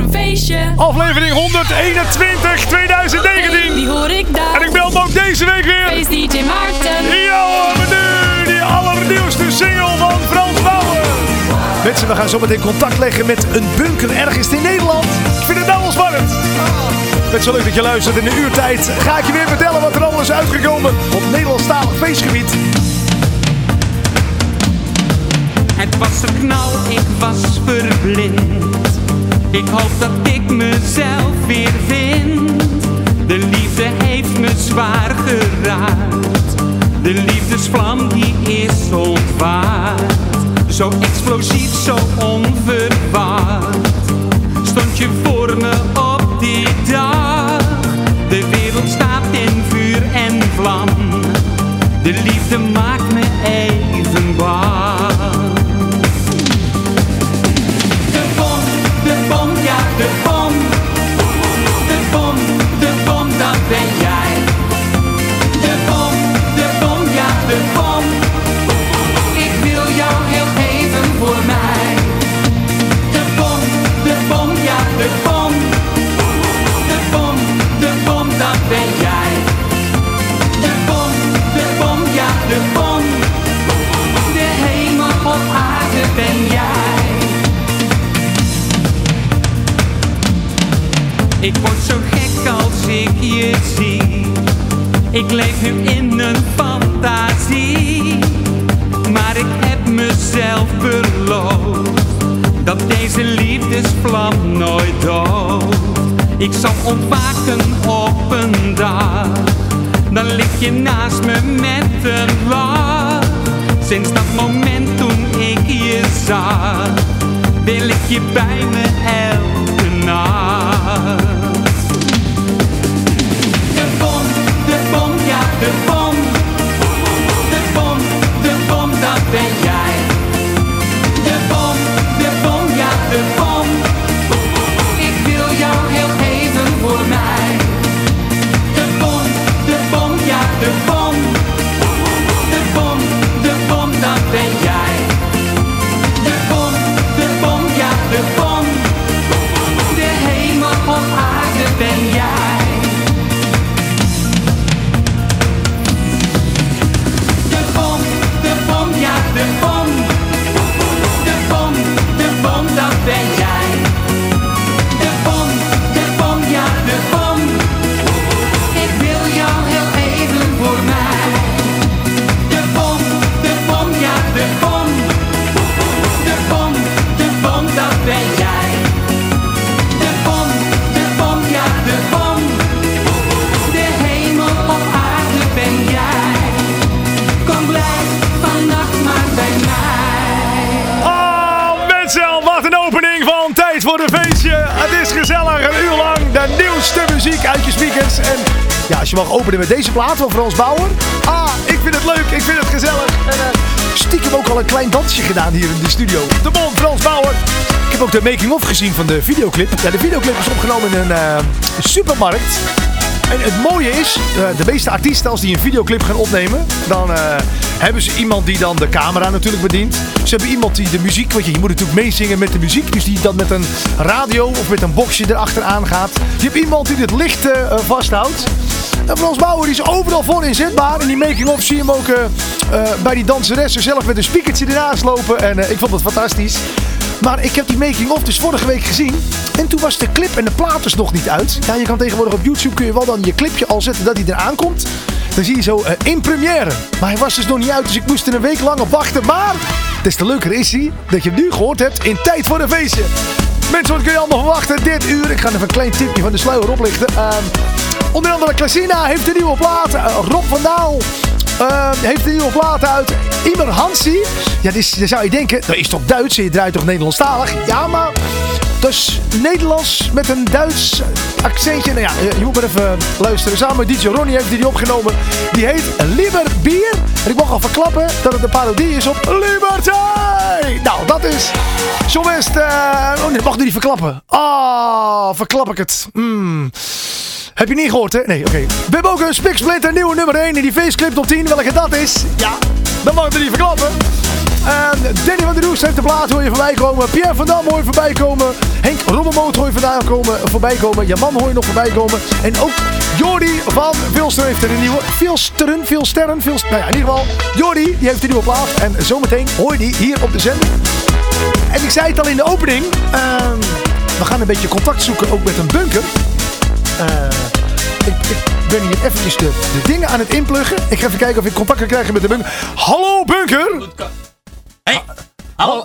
een feestje. Aflevering 121 2019. Die hoor ik daar. En ik bel hem ook deze week weer. Feest DJ Maarten. Ja, hoor, nu die allernieuwste single van Frans Bauer. Mensen, we gaan zo meteen contact leggen met een bunker ergens in Nederland. Ik vind het nou wel spannend. Met zo leuk dat je luistert. In de uurtijd ga ik je weer vertellen wat er allemaal is uitgekomen op Nederlandstalig feestgebied. Het was een knal, ik was verblind. Ik hoop dat ik mezelf weer vind. De liefde heeft me zwaar geraakt. De liefdesvlam die is ontwaard. Zo explosief, zo onverwacht. Stond je voor me op die dag. De wereld staat in vuur en vlam. De liefde maakt me even bang. Ik leef nu in een fantasie. Maar ik heb mezelf beloofd dat deze liefdesvlam nooit dooft. Ik zal ontwaken op een dag. Dan lig je naast me met een lach. Sinds dat moment toen ik je zag, wil ik je bij me elke nacht. Openen met deze plaat van Frans Bauer. Ah, ik vind het leuk, ik vind het gezellig. Stiekem ook al een klein dansje gedaan hier in de studio. De bom, Frans Bauer. Ik heb ook de making-of gezien van de videoclip. Ja, de videoclip is opgenomen in een eh, supermarkt. En het mooie is, eh, de meeste artiesten als die een videoclip gaan opnemen, dan eh, hebben ze iemand die dan de camera natuurlijk bedient. Ze hebben iemand die de muziek, want je, moet natuurlijk meezingen met de muziek, dus die dan met een radio of met een boxje erachteraan gaat. Je hebt iemand die het licht vasthoudt. En Frans Bauer die is overal voor inzetbaar. In die making-of zie je hem ook eh, eh, bij die danseressen zelf met een speakertje ernaast lopen. En eh, ik vond het fantastisch. Maar ik heb die making-of dus vorige week gezien. En toen was de clip en de plaat dus nog niet uit. Ja, je kan tegenwoordig op YouTube kun je wel dan je clipje al zetten dat hij eraan komt. Dan zie je zo in première. Maar hij was dus nog niet uit, dus ik moest er een week lang op wachten. Maar des te leuker is hij dat je hem nu gehoord hebt in tijd voor een feestje. Mensen, wat kun je allemaal verwachten dit uur? Ik ga even een klein tipje van de sluier oplichten. Ehm, onder andere Klasina heeft een nieuwe plaat. Eh, Rob van Daal eh, heeft een nieuwe plaat uit. Imer Hansi. Ja, dan zou je denken, dat is toch Duits? Je draait toch Nederlandstalig? Ja, maar dus Nederlands met een Duits accentje. Nou ja, eh, je moet maar even luisteren. Samen met DJ Ronnie heeft hij die opgenomen. Die heet Lieber Bier. En ik mag al verklappen dat het een parodie is op Liberty. Nou, dat is zo best... eh, oh nee, mag nu niet verklappen. Ah, verklap ik het. Hmm. Heb je niet gehoord, hè? Nee, oké. We hebben ook een Spiksplinter nieuwe nummer 1 in die faceclip top 10. Welke dat is? Ja, dat mag ik er niet verklappen. En Danny van der Roes heeft de plaat hoor je voorbij komen. Pierre van Dam hoor je voorbij komen. Henk Rommelmoot hoor je vandaan komen, voorbij komen. Jaman hoor je nog voorbij komen. En ook Jordi van Vilster heeft er een nieuwe. Vilsteren, Vilsterren, Vilst... Nou ja, in ieder geval. Jordi, die heeft een nieuwe plaat. En zometeen hoor je die hier op de zender. En ik zei het al in de opening. ehm, we gaan een beetje contact zoeken ook met een bunker. Eh, ik, ik ben hier eventjes de, de dingen aan het inpluggen. Ik ga even kijken of ik contact kan krijgen met de bunker. Hallo bunker! Hey, hallo.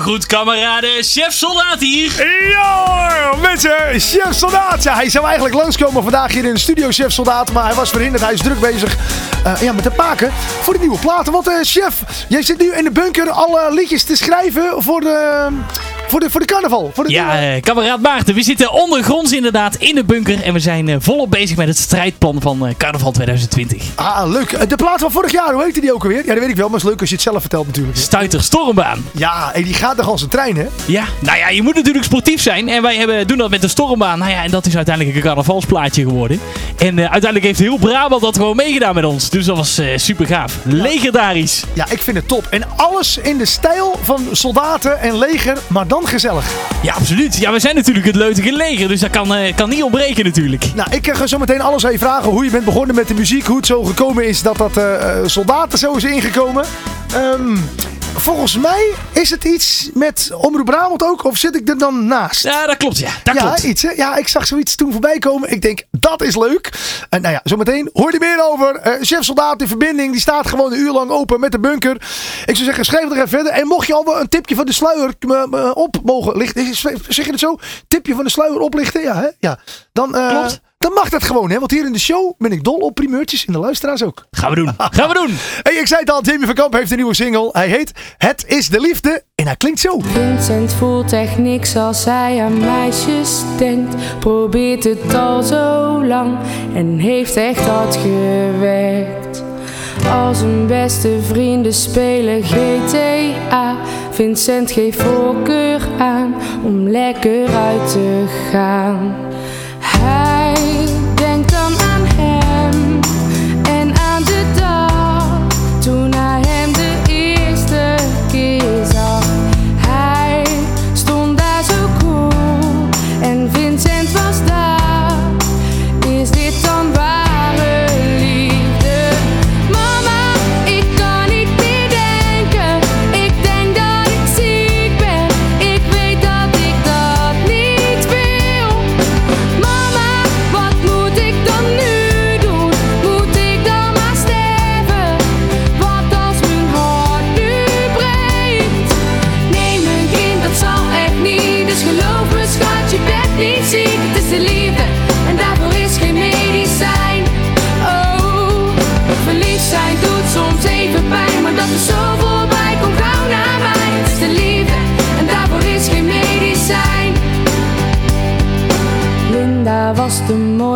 Goed kameraden, chef soldaat hier. Ja mensen, chef soldaat. Ja, hij zou eigenlijk langskomen vandaag hier in de studio, chef soldaat. Maar hij was verhinderd, hij is druk bezig eh, ja, met de paken voor de nieuwe platen. Want eh, chef, jij zit nu in de bunker alle liedjes te schrijven voor de, voor de, voor de carnaval. Voor de Ja, eh, kameraad Maarten, we zitten ondergronds inderdaad in de bunker. En we zijn eh, volop bezig met het strijdplan van eh, carnaval 2020. Ah, leuk. De plaat van vorig jaar, hoe heette die ook alweer? Ja, dat weet ik wel, maar het is leuk als je het zelf vertelt natuurlijk. Stuiter Stormbaan. Ja, hey, die gaat nog als een trein, hè? Ja, nou ja, je moet natuurlijk sportief zijn. En wij hebben, doen dat met de Stormbaan. Nou ja, en dat is uiteindelijk een carnavalsplaatje geworden. En uiteindelijk heeft heel Brabant dat gewoon meegedaan met ons. Dus dat was eh, super gaaf. Legendarisch. Ja, ik vind het top. En alles in de stijl van soldaten en leger, maar dan gezellig. Ja, absoluut. Ja, we zijn natuurlijk het leutige leger. Dus dat kan, eh, kan niet ontbreken natuurlijk. Nou, ik ga zo meteen alles aan je vragen hoe je bent begonnen met de muziek. Hoe het zo gekomen is dat dat eh, eh, soldaten zo is ingekomen. Ehm, volgens mij is het iets met Omroep Brabant ook. Of zit ik er dan naast? Ja, dat klopt ja. Dat ja, klopt. iets hè? Ja, ik zag zoiets toen voorbij komen. Ik denk, dat is leuk. En nou ja, zometeen hoor je er meer over. Eh, chef Soldaat in verbinding, die staat gewoon een uur lang open met de bunker. Ik zou zeggen, schrijf er even verder. En mocht je al een tipje van de sluier eh, eh, op mogen lichten. Zeg je het zo? Tipje van de sluier oplichten? Ja, hè? Ja. Dan, Klopt. Dan mag dat gewoon, hè? Want hier in de show ben ik dol op primeurtjes. En de luisteraars ook. Gaan we doen. Gaan we doen. Hey, ik zei het al, Jamie van Kamp heeft een nieuwe single. Hij heet Het is de liefde. En hij klinkt zo. Vincent voelt echt niks als hij aan meisjes denkt. Probeert het al zo lang en heeft echt hard gewerkt. Als een beste vrienden spelen GTA. Vincent geeft voorkeur aan om lekker uit te gaan. Hij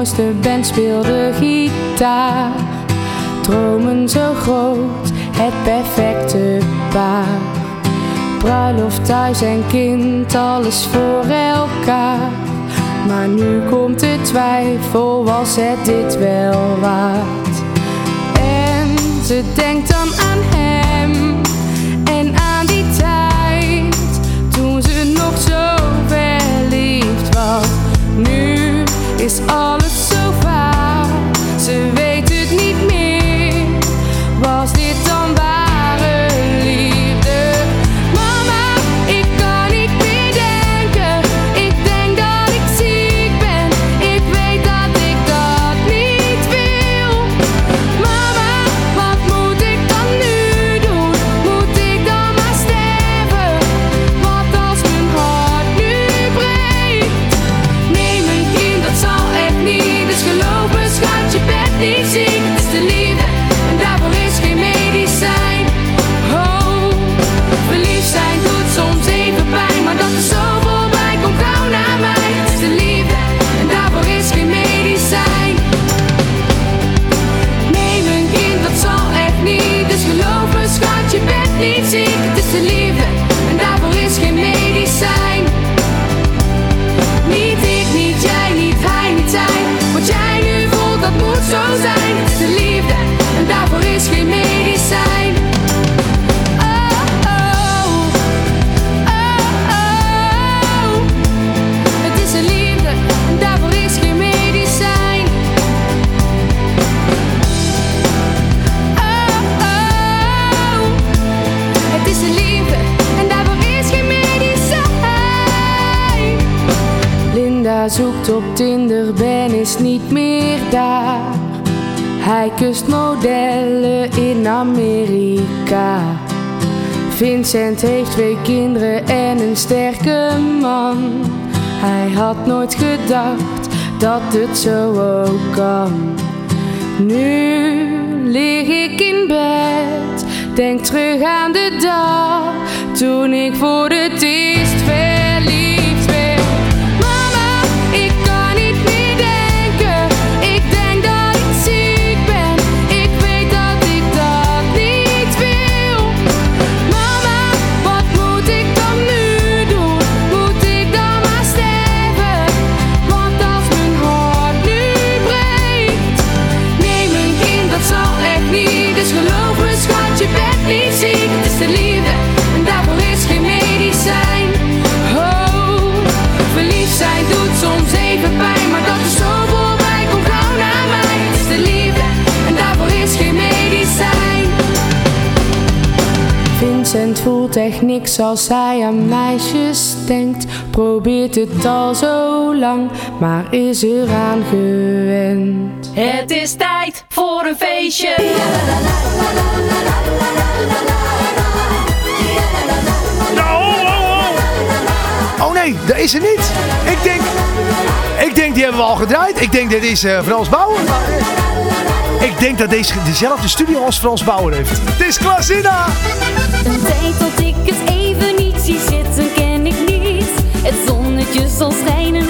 mooiste band, speelde gitaar. Dromen zo groot, het perfecte paar. Bruiloft thuis en kind, alles voor elkaar. Maar nu komt de twijfel, was het dit wel waard? En ze denkt dan aan hem en aan die tijd toen ze nog zo verliefd was. Nu is alles kustmodellen in Amerika. Vincent heeft twee kinderen en een sterke man. Hij had nooit gedacht dat het zo ook kan. Nu lig ik in bed, denk terug aan de dag toen ik voor het eerst werd. niks als zij aan meisjes denkt. Probeert het al zo lang, maar is er aan gewend. Het is tijd voor een feestje. Oh, oh nee, dat is er niet. Ik denk, ik denk die hebben we al gedraaid. Ik denk dit is uh, Frans Bouwen. Ik denk dat deze dezelfde studio als Frans Bauer heeft. Het is Klasina! Een tijd dat ik het even niet zie zitten ken ik niet. Het zonnetje zal schijnen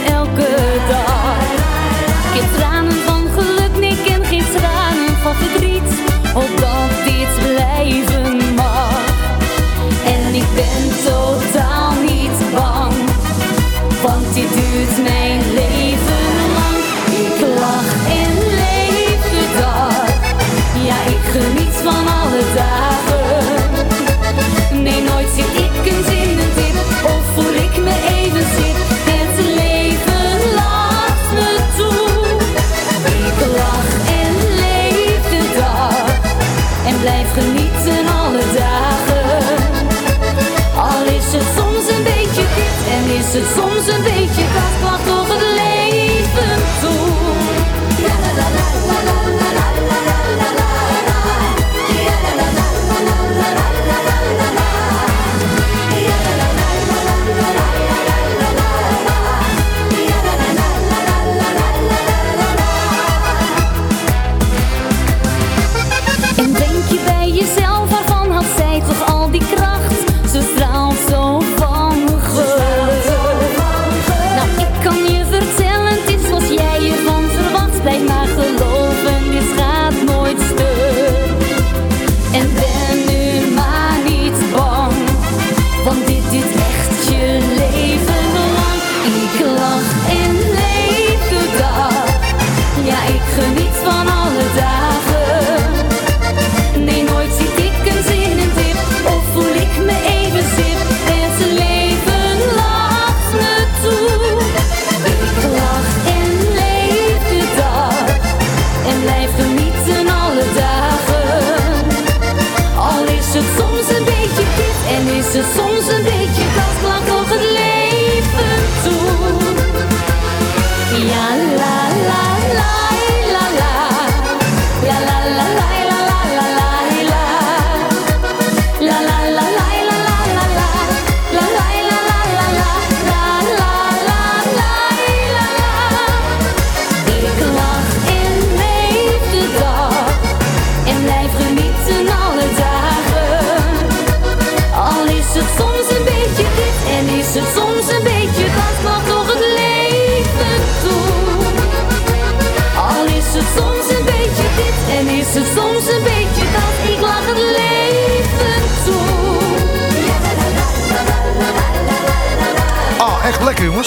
Ah,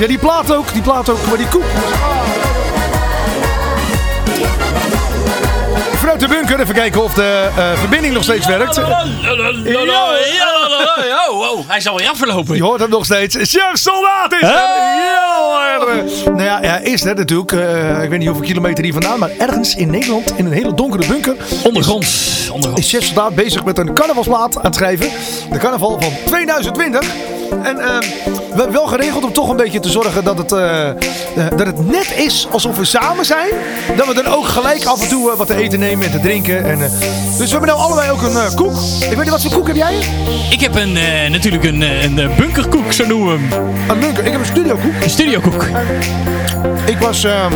ja, die plaat ook, die plaat ook, maar die koek. Vanuit de bunker even kijken of de eh, verbinding nog steeds werkt. Oh oh, oh, oh, hij zal weer aflopen. Je hoort hem nog steeds. Chef Soldaat is er. Nou ja, hij is net natuurlijk, eh, ik weet niet hoeveel kilometer hier vandaan, maar ergens in Nederland, in een hele donkere bunker. ondergrond Is, is Chef Soldaat bezig met een carnavalsplaat aan het schrijven. De carnaval van 2020. En ehm, we hebben wel geregeld om toch een beetje te zorgen dat het, eh, eh, dat het net is alsof we samen zijn. Dat we dan ook gelijk af en toe eh, wat te eten nemen en te drinken. En, dus we hebben nou allebei ook een koek. Ik weet niet, wat voor koek heb jij? Ik heb een, natuurlijk een, een bunkerkoek, zo noemen we hem. Een bunker. Ik heb een studiokoek. Een studiokoek. Ik was... ehm,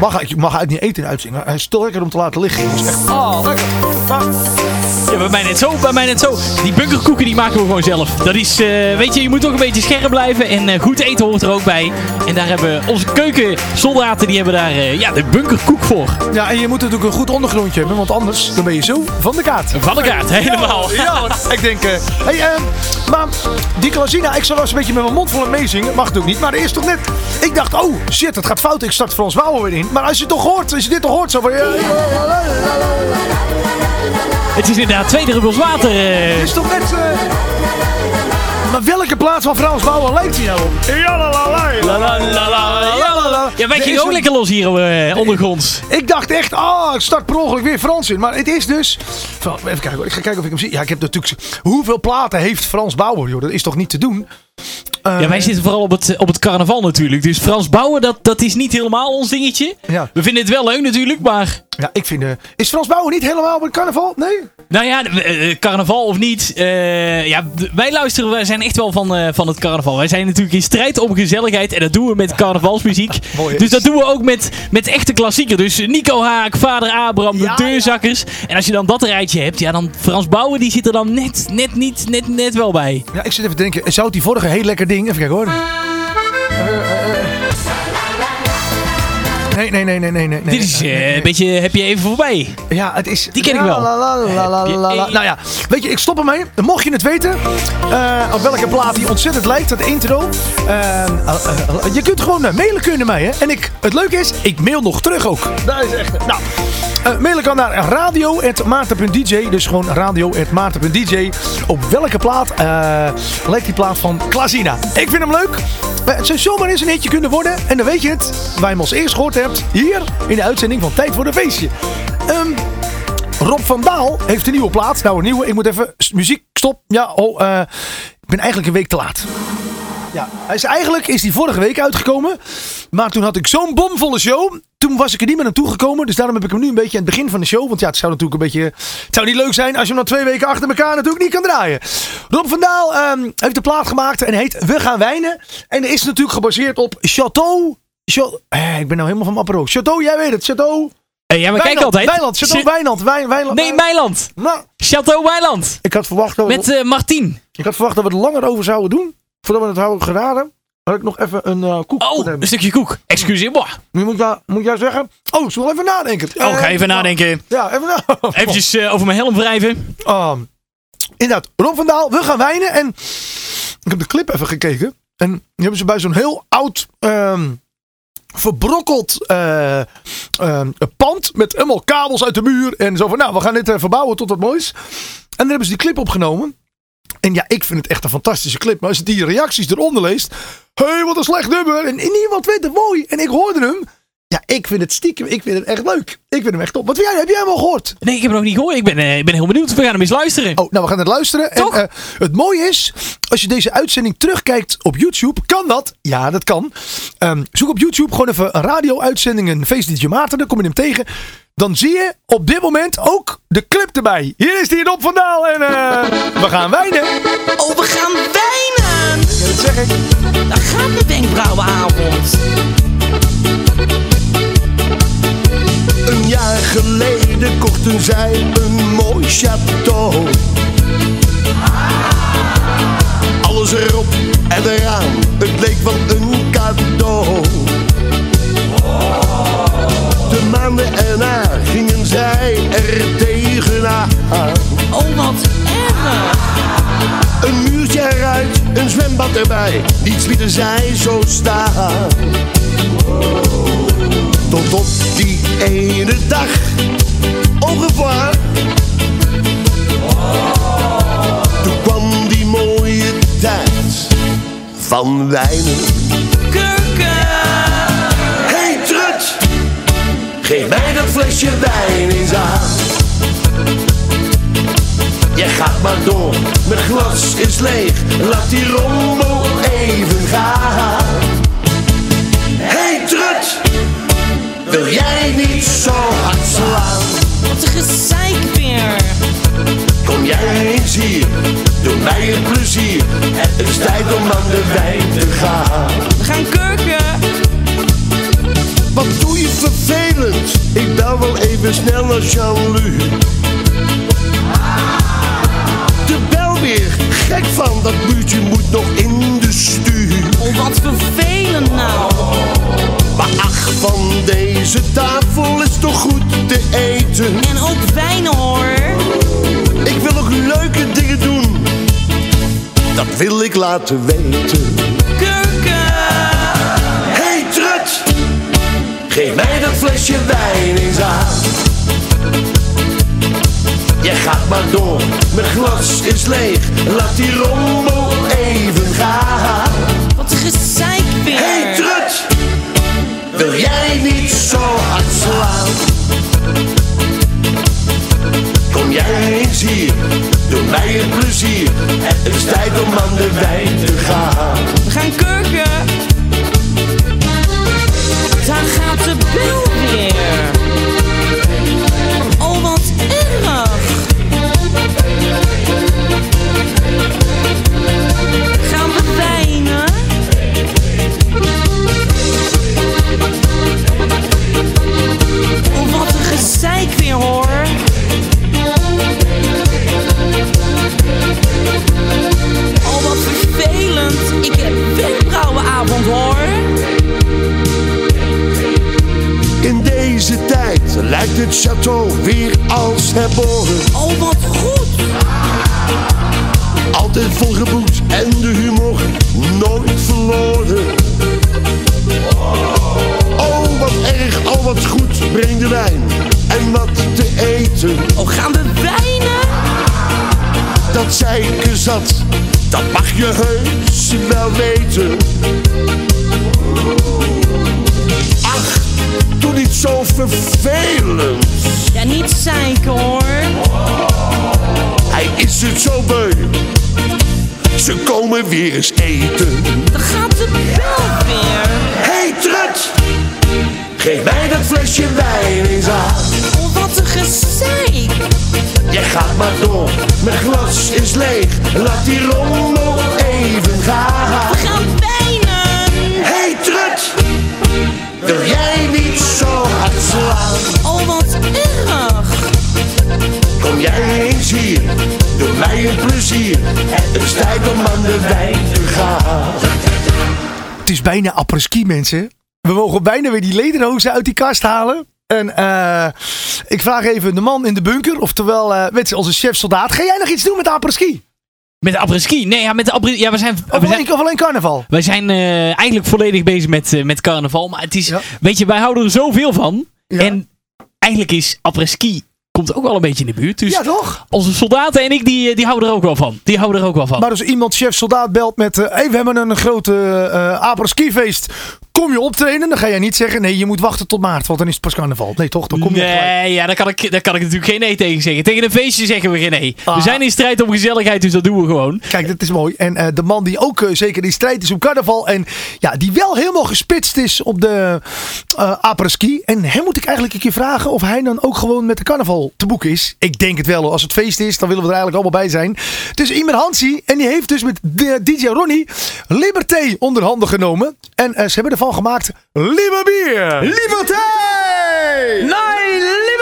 mag, ik mag niet eten uitzending. Hij is te lekker om te laten liggen. jongens. echt Oh. lekker. Maar, Ja, bij mij net zo, bij mij net zo. Die bunkerkoeken die maken we gewoon zelf. Dat is, eh, weet je, je moet toch een beetje scherp blijven. En eh, goed eten hoort er ook bij. En daar hebben onze keukensoldaten, die hebben daar eh, ja, de bunkerkoek voor. ja, en je moet natuurlijk een goed ondergrondje hebben. Want anders dan ben je zo van de kaart. Van de kaart, helemaal. Ja, ik denk... hey, ehm, maar die Klasina, ik zal wel eens een beetje met mijn mond vol meezingen. Mag natuurlijk niet, maar eerst toch net... Ik dacht, oh shit, het gaat fout. Ik start Frans Bauer weer in. Maar als je het toch hoort, als je dit toch hoort, zo van... Het is inderdaad twee druppels water. Eh. Het is toch net... Eh, maar welke plaats van Frans Bouwen lijkt hij nou op? Ja, wij gingen ook lekker los hier eh, ondergronds. Ik dacht echt, ah, ik start per ongeluk weer Frans in. Maar het is dus... Even kijken hoor, ik ga kijken of ik hem zie. Ja, ik heb natuurlijk... Hoeveel platen heeft Frans Bouwer? joh? Dat is toch niet te doen? ja, wij zitten vooral op het, op het carnaval natuurlijk. Dus Frans Bouwer, dat, dat is niet helemaal ons dingetje. Ja. We vinden het wel leuk natuurlijk, maar... Ja, ik vind... eh, is Frans Bauer niet helemaal op het carnaval? Nee? Nou ja, eh, eh, carnaval of niet. eh, ja, wij luisteren, wij zijn echt wel van, eh, van het carnaval. Wij zijn natuurlijk in strijd om gezelligheid. En dat doen we met carnavalsmuziek. Dus dat doen we ook met, met echte klassieker. Dus Nico Haak, Vader Abraham, de Ja, deurzakkers. En als je dan dat rijtje hebt, ja, dan Frans Bouwen die zit er dan net, net niet, net, net wel bij. Ja, ik zit even te denken. Zou die vorige heel lekker ding... Even kijken hoor. Nee, nee, nee, nee, nee, nee. Dit is eh, een beetje, heb je even voorbij. Ja, het is... Die ken ik wel. la, la, la, la, Heb je la, la. één- Nou ja, weet je, ik stop ermee. Mocht je het weten, eh, op welke plaat die ontzettend lijkt, dat intro. eh, je kunt gewoon mailen kunnen mij, hè. En ik, het leuke is, ik mail nog terug ook. Dat is echt... Nou, eh, mailen kan naar radio.maarten.dj. Dus gewoon radio.maarten.dj. Op welke plaat eh, lijkt die plaat van Klasina? Ik vind hem leuk. Eh, Het zou zomaar eens een hitje kunnen worden. En dan weet je het, waar je hem als eerst gehoord hebt, hier in de uitzending van Tijd voor een Feestje. Ehm, Rob van Daal heeft een nieuwe plaat. Nou, een nieuwe. Ik moet even... Muziek, stop. Ja, oh, ik ben eigenlijk een week te laat. Ja, hij is, eigenlijk is die vorige week uitgekomen. Maar toen had ik zo'n bomvolle show. Toen was ik er niet meer naartoe gekomen. Dus daarom heb ik hem nu een beetje aan het begin van de show. Want ja, het zou natuurlijk een beetje... Het zou niet leuk zijn als je hem dan twee weken achter elkaar natuurlijk niet kan draaien. Rob van Daal ehm, heeft de plaat gemaakt en heet We gaan wijnen. En is natuurlijk gebaseerd op Chateau... Cha- eh, ik ben nou helemaal van apero. Chateau, jij weet het. Chateau... Eh, ja, maar kijk altijd. Wijnand, Chateau Ch- Wijnand. Wijn. Nee. Nou, Chateau Meiland. ik had verwacht dat we, Met eh Martien. ik had verwacht dat we er langer over zouden doen. Voordat we het hadden geraden. Had ik nog even een eh koek Oh, een stukje koek. Excuseer-moi. Nu moet, jij, moet jij zeggen. Oh, zullen we even nadenken? Oh, ga Eh, even nadenken. Ja, even na. Eventjes eh, over mijn helm wrijven. Ehm, inderdaad, Rob van Daal, we gaan wijnen. En ik heb de clip even gekeken. En die hebben ze bij zo'n heel oud, ehm, verbrokkeld eh, ehm, pand. Met allemaal kabels uit de muur. En zo van, nou, we gaan dit verbouwen tot wat moois. En dan hebben ze die clip opgenomen. En ja, ik vind het echt een fantastische clip. Maar als je die reacties eronder leest. Hé, hey, wat een slecht nummer. En niemand vindt het mooi. En ik hoorde hem. Ja, ik vind het stiekem. Ik vind het echt leuk. Ik vind hem echt top. Wat vind jij? Heb jij hem al gehoord? Nee, ik heb hem nog niet gehoord. Ik ben, eh, ik ben heel benieuwd. We gaan hem eens luisteren. Oh, nou, we gaan het luisteren. Toch? En, eh, het mooie is, als je deze uitzending terugkijkt op YouTube, kan dat. Ja, dat kan. Ehm, zoek op YouTube gewoon even een radio-uitzending, een Feest DJ Maarten, dan kom je hem tegen. Dan zie je op dit moment ook de clip erbij. Hier is die Rob van Daal en eh, we gaan wijnen. Oh, we gaan wijnen. Ja, dat zeg ik. Daar gaat de wenkbrauwenavond. Een jaar geleden kochten zij een mooi château. Alles erop en eraan, het leek wel een cadeau. De maanden erna gingen zij er tegenaan. Oh, wat erg. Een muurtje eruit, een zwembad erbij, niets lieten zij zo staan. Tot op die ene dag, revoir. Toen kwam die mooie tijd van wijnen. Geef mij dat flesje wijn eens aan. Jij gaat maar door, mijn glas is leeg. Laat die rommel even gaan. Hey Trut, wil jij niet zo hard slaan? Wat een gezeik weer. Kom jij eens hier, doe mij een plezier. Het is tijd om aan de wijn te gaan. We gaan kurken. Wat doe je vervelend? Ik bel wel even snel naar Jean-Lu. De bel weer, gek van dat buurtje moet nog in de stuur. Oh, wat vervelend nou. Maar ach, van deze tafel is toch goed te eten. En ook wijn hoor. Ik wil nog leuke dingen doen. Dat wil ik laten weten. Geef mij dat flesje wijn eens aan. Jij gaat maar door, mijn glas is leeg. Laat die rommel even gaan. Wat een gezeik weer. Hey Trut, wil jij niet zo hard slaan? Kom jij eens hier, doe mij een plezier. Het is tijd om aan de wijn te gaan. We gaan kurken. Daar gaat de bel weer. Oh, wat erg. Gaan we wijnen? Oh, wat een gezeik weer hoor. Oh, wat vervelend. Ik heb wenkbrauwenavond hoor. Lijkt het château weer als herboren. Oh, wat goed. Altijd volgeboekt en de humor nooit verloren. Oh, wat erg, oh wat goed, breng de wijn en wat te eten. Oh, gaan we wijnen? Dat zeiken zat, dat mag je heus wel weten. Vervelend. Ja, niet zeiken hoor. Hij is het zo beu. Ze komen weer eens eten. Dan gaat de bel weer. Hey Trut, geef mij dat flesje wijn eens aan. Oh, wat een gezeik. Jij gaat maar door, mijn glas is leeg. Laat die rommel even gaan. We gaan eens hier, doe mij een plezier. Het is tijd om aan de wijn te gaan. Het is bijna apres-ski, mensen. We mogen bijna weer die lederhozen uit die kast halen. En eh, ik vraag even de man in de bunker, oftewel uh, met onze chef-soldaat. Ga jij nog iets doen met de apres-ski? Met de apres-ski? Nee, ja, met de apres Ja, we zijn... Of we zijn alleen, of alleen carnaval? wij zijn eh, eigenlijk volledig bezig met, eh, met carnaval. Maar het is... Ja. Weet je, wij houden er zoveel van. Ja. En eigenlijk is apres-ski... Komt ook wel een beetje in de buurt. Dus Ja, toch? onze soldaten en ik, die, eh, die houden er ook wel van. Die houden er ook wel van. Maar als iemand chef-soldaat belt met... eh, hey, we hebben een grote uh, apres-ski feest. Kom je optreden? Dan ga jij niet zeggen... Nee, je moet wachten tot maart, want dan is het pas carnaval. Nee, toch? Dan kom je. Nee, ja, daar kan, ik, daar kan ik natuurlijk geen nee tegen zeggen. Tegen een feestje zeggen we geen nee. Ah. We zijn in strijd om gezelligheid, dus dat doen we gewoon. Kijk, dat is mooi. En eh, de man die ook eh, zeker in strijd is om carnaval. En ja, die wel helemaal gespitst is op de eh apres-ski. En hem moet ik eigenlijk een keer vragen of hij dan ook gewoon met de carnaval te boeken is. Ik denk het wel. Als het feest is, dan willen we er eigenlijk allemaal bij zijn. Dus Imer Hansi. En die heeft dus met DJ Ronnie Liberté onder handen genomen. En eh, ze hebben ervan gemaakt Liberbier. Liberté! Nee, Liberbier!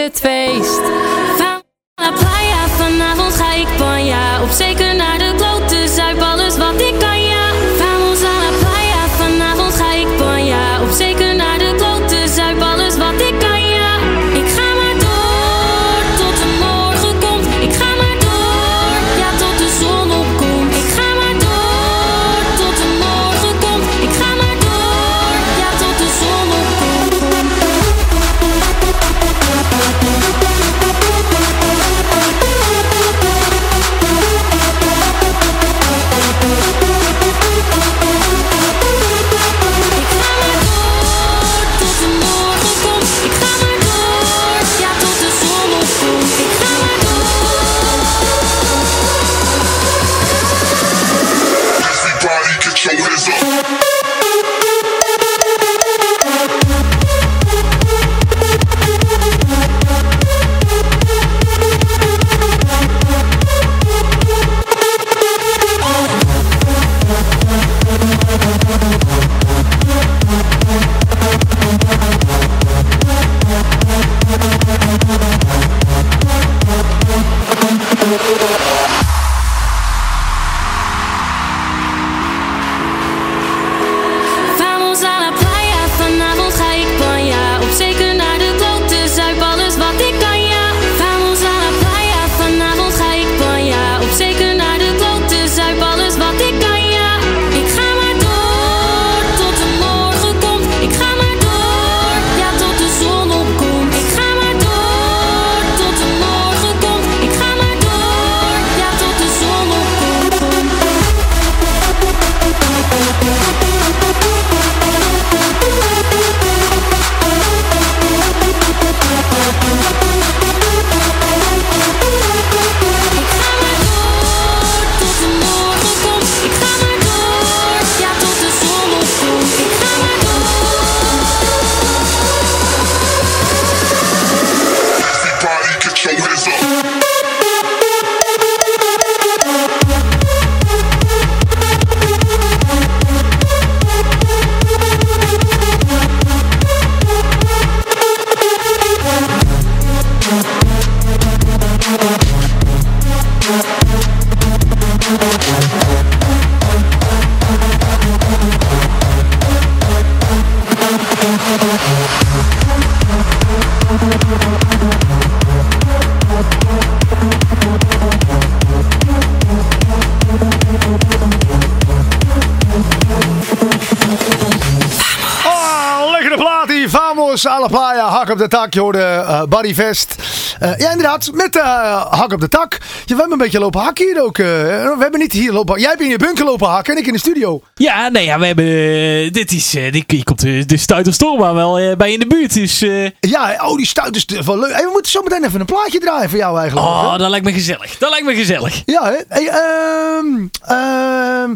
Het feest. Op de tak. Je hoorde eh Barry Vest. Eh, ja, inderdaad, met eh, hak op de tak. Ja, we hebben een beetje lopen hakken hier ook. we hebben niet hier lopen Jij hebt in je bunker lopen hakken en ik in de studio. Ja, nee, ja, we hebben. dit is. hier komt de, de Stuiterstorma wel eh, bij in de buurt. Dus. Ja, oh, die is wel leuk. Hey, we moeten zo meteen even een plaatje draaien voor jou eigenlijk. oh, dat lijkt me gezellig. Dat lijkt me gezellig. Ja, hè? Hey, ehm, ehm,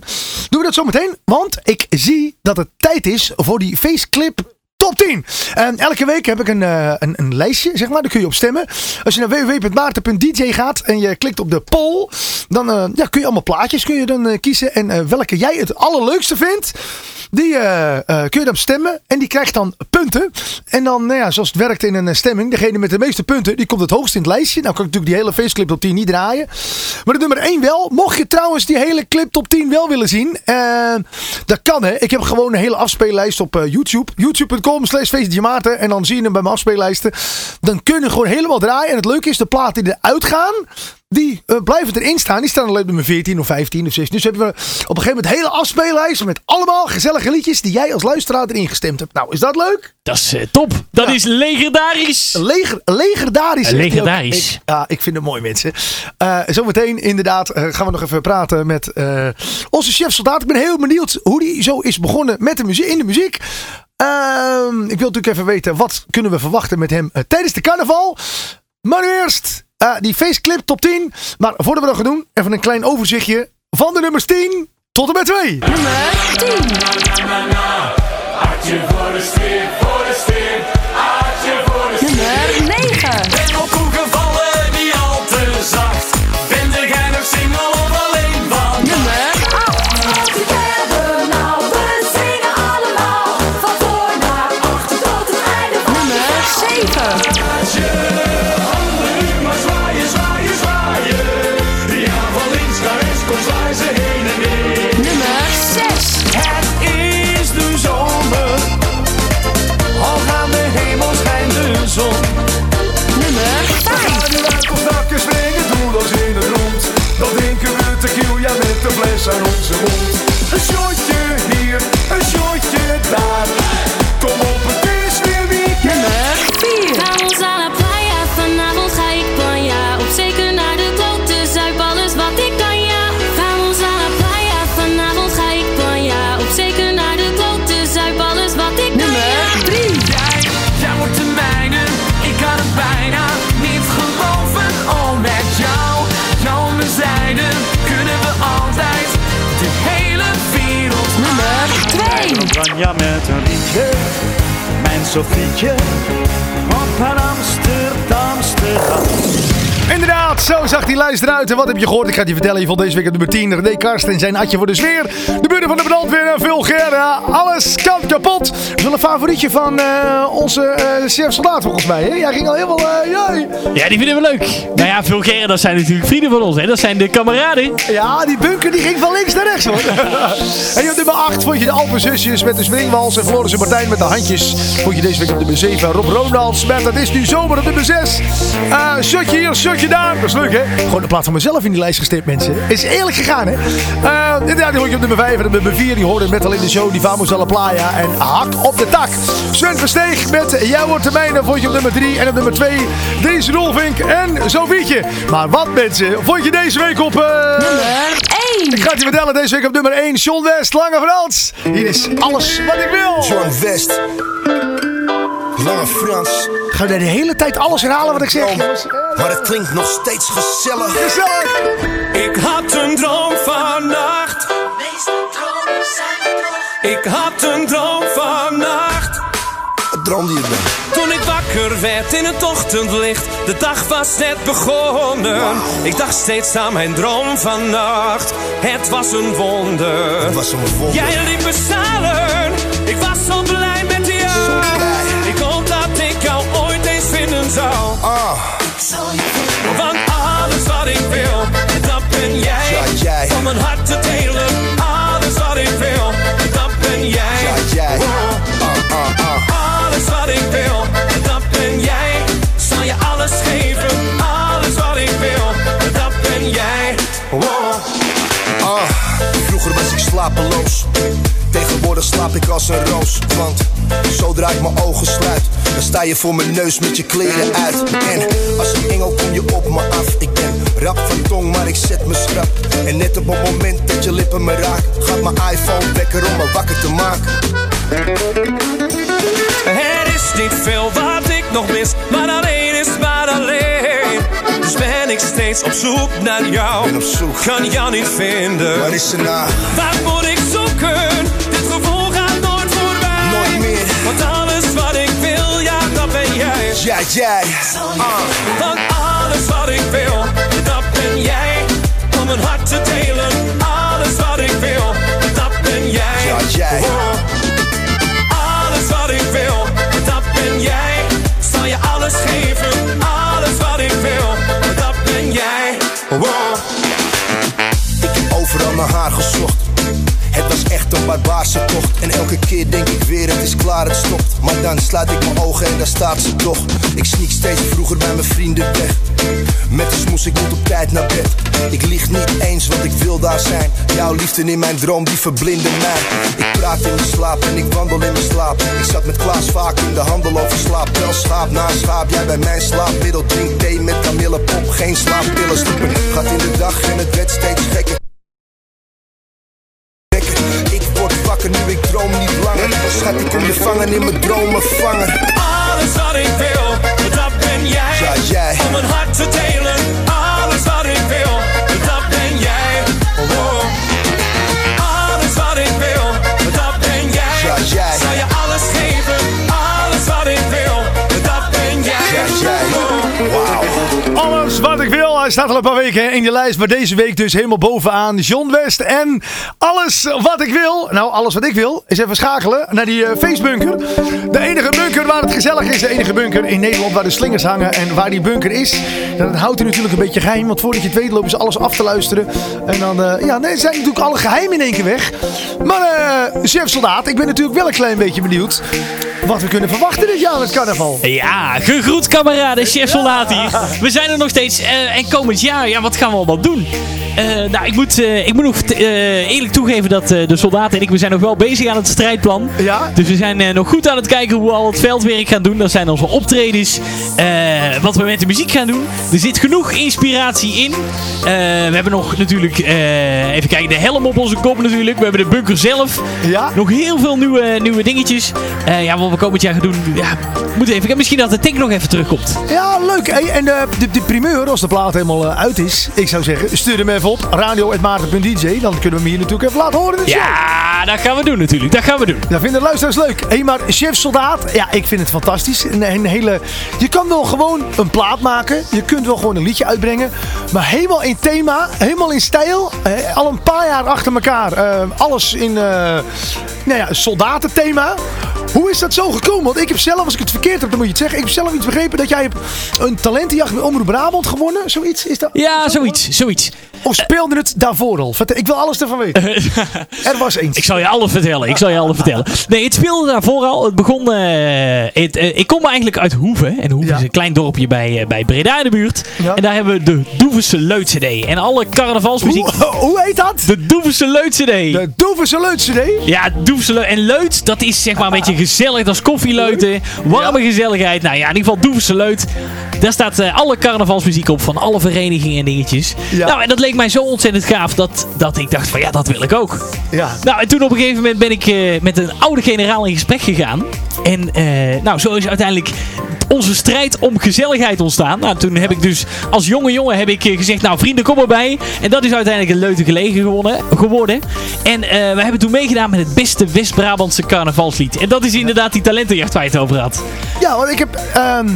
doen we dat zo meteen? Want ik zie dat het tijd is voor die faceclip top 10. En elke week heb ik een, eh, een, een lijstje, zeg maar. Daar kun je op stemmen. Als je naar www.maarten.dj gaat en je klikt op de poll, dan eh, ja, kun je allemaal plaatjes kun je dan, eh, kiezen. En welke jij het allerleukste vindt, die kun je dan stemmen. En die krijgt dan punten. En dan, nou ja, zoals het werkt in een stemming, degene met de meeste punten, die komt het hoogst in het lijstje. Nou kan ik natuurlijk die hele faceclip top 10 niet draaien. Maar de nummer 1 wel. Mocht je trouwens die hele clip top 10 wel willen zien, dat kan hè. Ik heb gewoon een hele afspeellijst op YouTube. YouTube.com slash Maarten. En dan zie je hem bij mijn afspeellijsten. Dan kun je gewoon helemaal draaien. En het leuke is, de platen die eruit gaan, die eh, blijven erin staan. Die staan alleen op nummer 14 of 15 of 16. Dus hebben we op een gegeven moment een hele afspeellijst met allemaal gezellige liedjes die jij als luisteraar erin gestemd hebt. Nou, is dat leuk? Dat is eh, top. Dat Ja. is legendarisch. Leger, legendarisch. ook. Legendarisch. Ik, ja, ik vind het mooi, mensen. Eh, zometeen inderdaad eh, gaan we nog even praten met eh, onze chef soldaat. Ik ben heel benieuwd hoe die zo is begonnen met de muziek, in de muziek. Ehm, ik wil natuurlijk even weten, wat kunnen we verwachten met hem eh, tijdens de carnaval? Maar nu eerst eh, die faceclip top 10. Maar voordat we dat gaan doen, even een klein overzichtje van de nummers 10 tot en met 2. Nummer 2. Oranje met een liedje, mijn Sofietje, op haar Amsterdamse Inderdaad, zo zag die lijst eruit. En wat heb je gehoord? Ik ga het je vertellen. Je vond deze week op nummer 10 René Karsten en zijn Atje voor de sfeer. De buren van de brandweer en vulgair. Ja, alles kan kapot. Dat is wel een favorietje van eh, onze eh, chef soldaat volgens mij. Hè? Jij ging al helemaal... eh jij. Ja, die vinden we leuk. Nou ja, Vulgaire, dat zijn natuurlijk vrienden van ons. Hè? Dat zijn de kameraden. Ja, die bunker die ging van links naar rechts hoor. en op nummer 8 vond je de Alpenzusjes met de springwals en Floris en Martijn met de handjes. Vond je deze week op nummer 7 Rob Ronalds met Het is nu zomer op nummer 6. Eh shotje hier, shotje daar. Dat is leuk hè. Gewoon in plaats van mezelf in die lijst gestipt mensen. Is eerlijk gegaan hè. Eh inderdaad, die hoor je op nummer 5 en op nummer 4. Die hoorde met al in de show die Vamos a la Playa en Hak op de tak. Sven Versteeg met Jij wordt de mijne vond je op nummer 3. En op nummer 2 deze Rolvink en Sofietje. Maar wat mensen, vond je deze week op... eh, Nummer 1. ik ga het je vertellen, deze week op nummer 1, John West, Lange Frans. Hier is alles wat ik wil. John West. Lange Frans. Ga je de hele tijd alles herhalen wat ik zeg? Maar het klinkt nog steeds gezellig. Gezellig. Ik had een droom vannacht. Ik had een droom vannacht. Wat droomde je dan? Toen ik wakker werd in het ochtendlicht, de dag was net begonnen. Ik dacht steeds aan mijn droom vannacht. Het was een wonder. Het was een wonder. Jij liep me stralen. Ik was zo Ah, Want alles wat ik wil, dat ben jij. Ja, jij. Van mijn hart vroeger was ik slapeloos. Tegenwoordig slaap ik als een roos. Want zodra ik mijn ogen sluit, dan sta je voor mijn neus met je kleren uit. En als een engel kom je op me af. Ik ben rap van tong, maar ik zet me schrap. En net op het moment dat je lippen me raakt, gaat mijn iPhone wekker om me wakker te maken. Er is niet veel wat ik nog mis, maar alleen is maar alleen. Dus ben ik steeds op zoek naar jou. Ben op zoek. Kan jou niet vinden. Waar is ze nou? Waar moet ik zoeken? Dit gevoel gaat nooit voorbij. Nooit meer. Want alles wat ik wil, ja, dat ben jij. Ja, jij. Ah, want alles wat ik wil, dat ben jij. Om een hart te delen. Alles wat ik wil, dat ben jij. Ja, jij. Oh. Alles wat ik wil, dat ben jij. Zal je alles geven, barbaarse tocht. En elke keer denk ik weer, het is klaar, het stopt. Maar dan sluit ik mijn ogen en daar staat ze toch. Ik sneak steeds vroeger bij mijn vrienden weg. Met de smoes, ik moet op tijd naar bed. Ik lieg niet eens, want ik wil daar zijn. Jouw liefde in mijn droom, die verblindde mij. Ik praat in mijn slaap en ik wandel in mijn slaap. Ik zat met Klaas vaak in de handel over slaap. Wel schaap na schaap, jij bij mijn slaapmiddel. Drink thee met kamillepop, geen slaappillen. Sliepen gaat in de dag en het werd steeds gekker. In mijn dromen staat al een paar weken in je lijst. Maar deze week dus helemaal bovenaan. John West en alles wat ik wil. Nou, alles wat ik wil is even schakelen naar die eh, feestbunker. De enige bunker waar het gezellig is. De enige bunker in Nederland waar de slingers hangen. En waar die bunker is, dat houdt u natuurlijk een beetje geheim. Want voordat je het weet lopen ze alles af te luisteren. En dan eh, ja, nee, zijn natuurlijk alle geheimen in één keer weg. Maar eh, chef soldaat, ik ben natuurlijk wel een klein beetje benieuwd. Wat we kunnen verwachten dit jaar met carnaval. Ja, gegroet kameraden, chef soldaat hier. We zijn er nog steeds. eh, en komend jaar, ja, wat gaan we allemaal doen? Eh, nou, ik moet, eh, ik moet nog eerlijk toegeven dat de soldaten en ik, we zijn nog wel bezig aan het strijdplan. Ja? Dus we zijn nog goed aan het kijken hoe we al het veldwerk gaan doen. Dat zijn onze optredens. wat we met de muziek gaan doen. Er zit genoeg inspiratie in. We hebben nog natuurlijk, even kijken, de helm op onze kop natuurlijk. We hebben de bunker zelf. Ja? Nog heel veel nieuwe, nieuwe dingetjes. Ja, wat we komend jaar gaan doen. Ja, moet even. Misschien dat de tank nog even terugkomt. Ja, leuk. Hey, en eh, de, de primeur, als de plaat helemaal eh, uit is, ik zou zeggen, stuur hem even op. Radio.maarten.dj. Dan kunnen we hem hier natuurlijk even laten horen. Ja, dat gaan we doen natuurlijk. Dat gaan we doen. Dat vinden de luisteraars leuk. Hé, maar Chef Soldaat, ja, ik vind het fantastisch. Een, een hele, je kan wel gewoon een plaat maken. Je kunt wel gewoon een liedje uitbrengen. Maar helemaal in thema, helemaal in stijl. eh, al een paar jaar achter elkaar. eh, alles in, eh, nou ja, soldatenthema. Hoe is dat zo gekomen? Want ik heb zelf, als ik het verkeerd heb, dan moet je het zeggen. Ik heb zelf iets begrepen dat jij hebt een talentenjacht bij Omroep Brabant gewonnen. Zoiets is dat? Ja, zoiets. Zoiets. Of speelde het daarvoor al? Ik wil alles ervan weten. er was eens. Ik zal je alles vertellen. Ik zal je alles vertellen. Nee, het speelde daarvoor al. Het begon. eh, het, eh, ik kom eigenlijk uit Hoeven. En Hoeven is een klein dorpje bij, eh, bij Breda in de buurt. En daar hebben we de Doevense Leut CD. En alle carnavalsmuziek. Hoe, hoe heet dat? De Doevense Leut CD. De Doevense Leut CD? Ja, Doevense Leut. En Leut, dat is zeg maar een beetje gezellig. Is koffieleuten. Warme gezelligheid. Nou ja, in ieder geval Doevense Leut. Daar staat eh, alle carnavalsmuziek op van alle verenigingen en dingetjes. Ja. Nou, en dat leek mij zo ontzettend gaaf dat, dat ik dacht van ja, dat wil ik ook. Ja. Nou, en toen op een gegeven moment ben ik eh, met een oude generaal in gesprek gegaan. En eh, nou, zo is uiteindelijk onze strijd om gezelligheid ontstaan. Nou, toen heb ik dus als jonge jongen heb ik eh, gezegd, nou vrienden, kom erbij. En dat is uiteindelijk een leuke gelegen gewonnen, geworden. En eh, we hebben toen meegedaan met het beste West-Brabantse carnavalslied. En dat is inderdaad die talentenjacht waar je het over had. Ja, want ik heb ehm,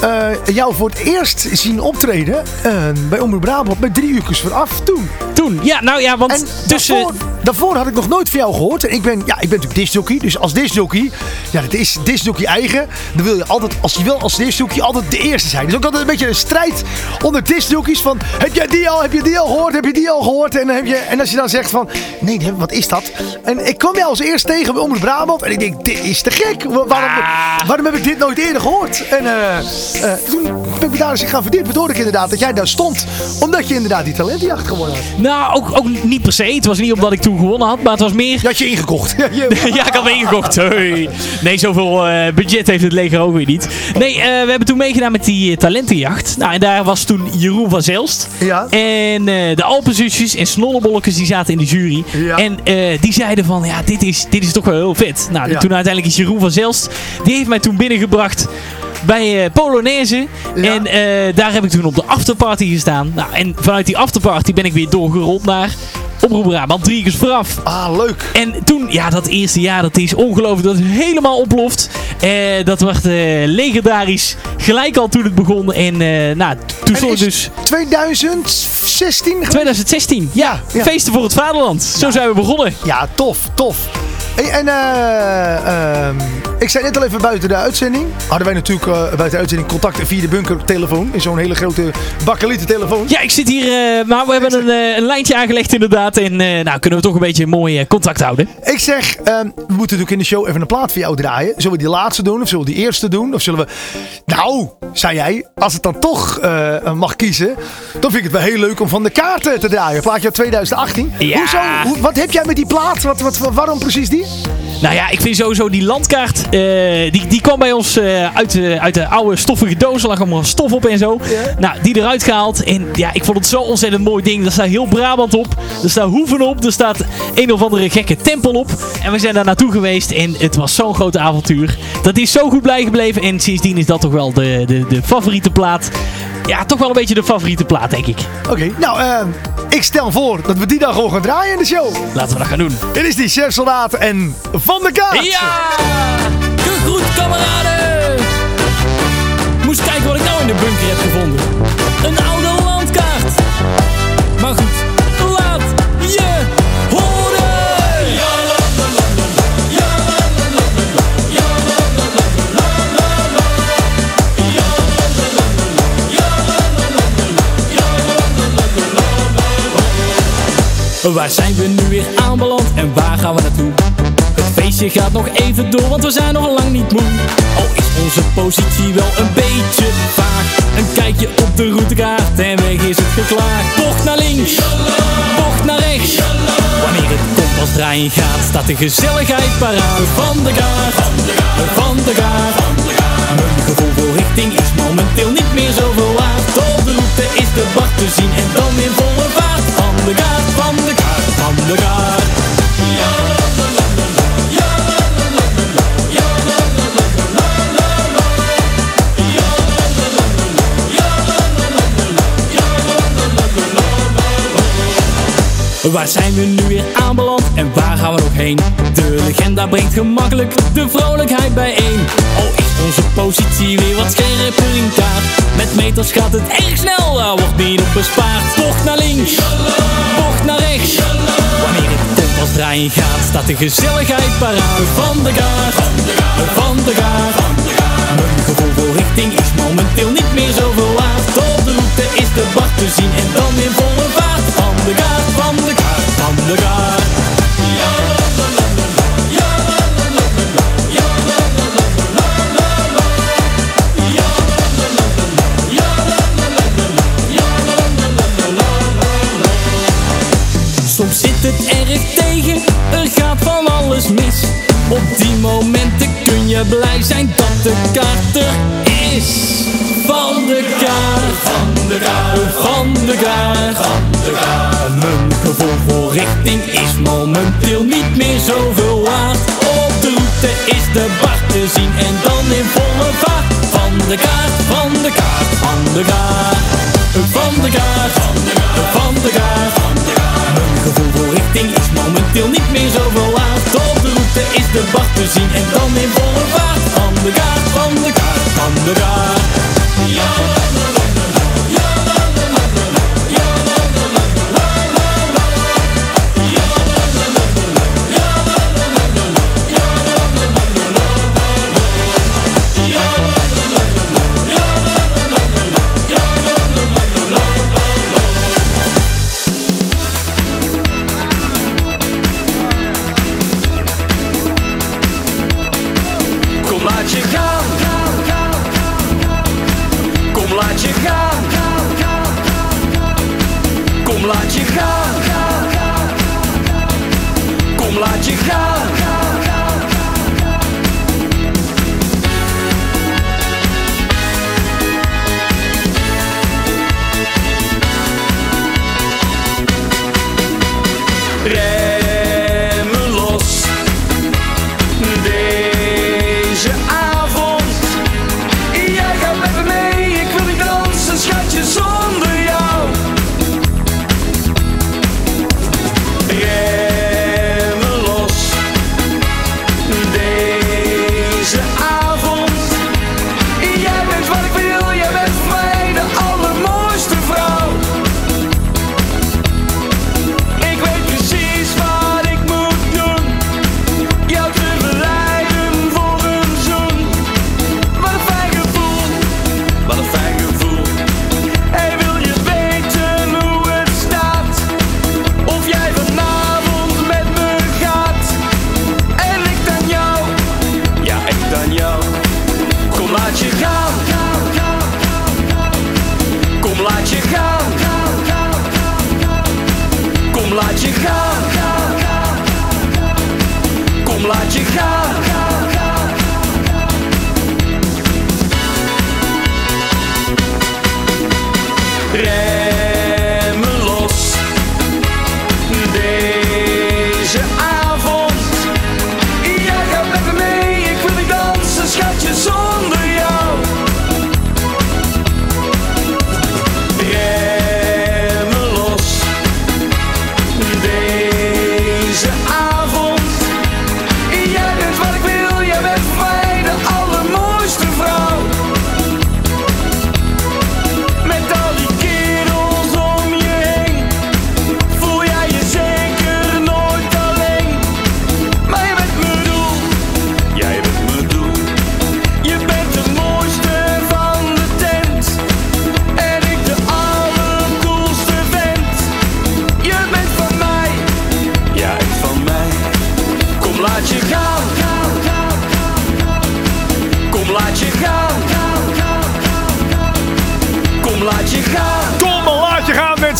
eh, jou voor het eerst zien optreden ehm, bij Omroep Brabant met drie uurtjes vooraf toen. Toen, ja, nou ja, want En tussen... daarvoor, daarvoor had ik nog nooit van jou gehoord. En ik ben, ja, ik ben natuurlijk discjockey. Dus als discjockey, ja, dat is discjockey eigen. Dan wil je altijd, als je wil als discjockey, altijd de eerste zijn. Dus ook altijd een beetje een strijd onder discjockeys van, heb jij die al, heb je die al gehoord, heb je die al gehoord? En, dan heb je, en als je dan zegt van, nee, nee, wat is dat? En ik kwam jou als eerst tegen bij Omroep Brabant. En ik denk, dit is te gek. Wa- Waarom, waarom heb ik dit nooit eerder gehoord? En eh, eh, toen ben ik me daar eens in gaan verdiepen. Toen hoorde ik inderdaad dat jij daar stond. Omdat je inderdaad die talentenjacht gewonnen had. Nou, ook, ook niet per se. Het was niet omdat ik toen gewonnen had, maar het was meer... Je had je ingekocht. ja, ik had me ingekocht. Hey. Nee, zoveel eh, budget heeft het leger ook weer niet. Nee, eh, we hebben toen meegedaan met die eh, talentenjacht. Nou, en daar was toen Jeroen van Zelst. Ja. En de Alpenzusjes en Snollebolletjes die zaten in de jury. Ja. En die zeiden van, ja, dit is, dit is toch wel heel vet. Nou, Ja. toen uiteindelijk is Jeroen van Zelst, die heeft mij toen binnengebracht bij eh, Polonaise. Ja. En eh, daar heb ik toen op de afterparty gestaan. Nou, en vanuit die afterparty ben ik weer doorgerold naar Omroep Brabant, drie keer vooraf. Ah, leuk. En toen, ja, dat eerste jaar, dat is ongelooflijk. Dat is helemaal ontploft. Eh, dat werd eh, legendarisch. Gelijk al toen het begon. En eh, nou, toen En stond dus... 2016 geweest? 2016, ja. Ja. Feesten voor het vaderland. Zo zijn we begonnen. Ja, tof, tof. Hey, en eh, ehm, ik zei net al even buiten de uitzending. Hadden wij natuurlijk eh, buiten de uitzending contact via de bunkertelefoon. In zo'n hele grote bakkelieten telefoon. Ja, ik zit hier, eh, maar we hebben een, een lijntje aangelegd inderdaad. En nou kunnen we toch een beetje mooi contact houden. Ik zeg, ehm, we moeten natuurlijk in de show even een plaat voor jou draaien. Zullen we die laatste doen of zullen we die eerste doen? Of zullen we... Nou, zei jij, als het dan toch mag kiezen, dan vind ik het wel heel leuk om van de kaarten te draaien. Plaatje uit 2018. Ja. Hoezo? Hoe, wat heb jij met die plaat? Wat, wat, waarom precies die? Nou ja, ik vind sowieso die landkaart, eh, die, die kwam bij ons eh, uit, de, uit de oude stoffige doos. Er lag allemaal stof op en zo. Nou, die eruit gehaald. En ja, ik vond het zo ontzettend mooi ding. Er staat heel Brabant op. Er staat Hoeven op. Er staat een of andere gekke tempel op. En we zijn daar naartoe geweest. En het was zo'n groot avontuur. Dat is zo goed blij gebleven. En sindsdien is dat toch wel de, de, de favoriete plaat. Ja, toch wel een beetje de favoriete plaat, denk ik. Oké, nou, ehm, ik stel voor dat we die dan gewoon gaan draaien in de show. Laten we dat gaan doen. Dit is die chef soldaat en Van de Kaart. Ja! Gegroet, kameraden! Moest kijken wat ik nou in de bunker heb gevonden. Een oude Waar zijn we nu weer aanbeland en waar gaan we naartoe? Het feestje gaat nog even door, want we zijn nog lang niet moe. Al is onze positie wel een beetje vaag. Een kijkje op de routekaart en weg is het geklaagd. Bocht naar links, bocht naar rechts. Wanneer het kompas draaien gaat, staat de gezelligheid paraat. Van de kaart, van de kaart. Mijn gevoel voor richting is momenteel niet meer zoveel waard. Op de route is de bak te zien en dan in volle vaart. Van de kaart, van de kaart. Waar zijn we nu weer aanbeland en waar gaan we nog heen? De legenda brengt gemakkelijk de vrolijkheid bijeen. Al is onze positie weer wat scherper in kaart. Met meters gaat het erg snel, daar wordt niet op bespaard. Bocht naar links, bocht naar rechts. Wanneer het kompas draaien gaat, staat de gezelligheid paraat. Van de kaart, van de kaart. Mijn gevoel voor richting is momenteel niet meer zoveel waard. Op de route is de bak te zien en dan in volle je blij zijn dat de kaart er is. Van de kaart, van de kaart, van de kaart, van de kaart. Mijn gevoel voor richting is momenteel niet meer zoveel waard. Op de route is de bar te zien en dan in volle vaart. Van de kaart, van de kaart, van de kaart. Van de kaart, van de kaart, van de kaart. Mijn gevoel voor richting is momenteel niet meer zoveel waard. Is de bar te zien en dan in volle vaart. Van de kaart, van de kaart, van de kaart.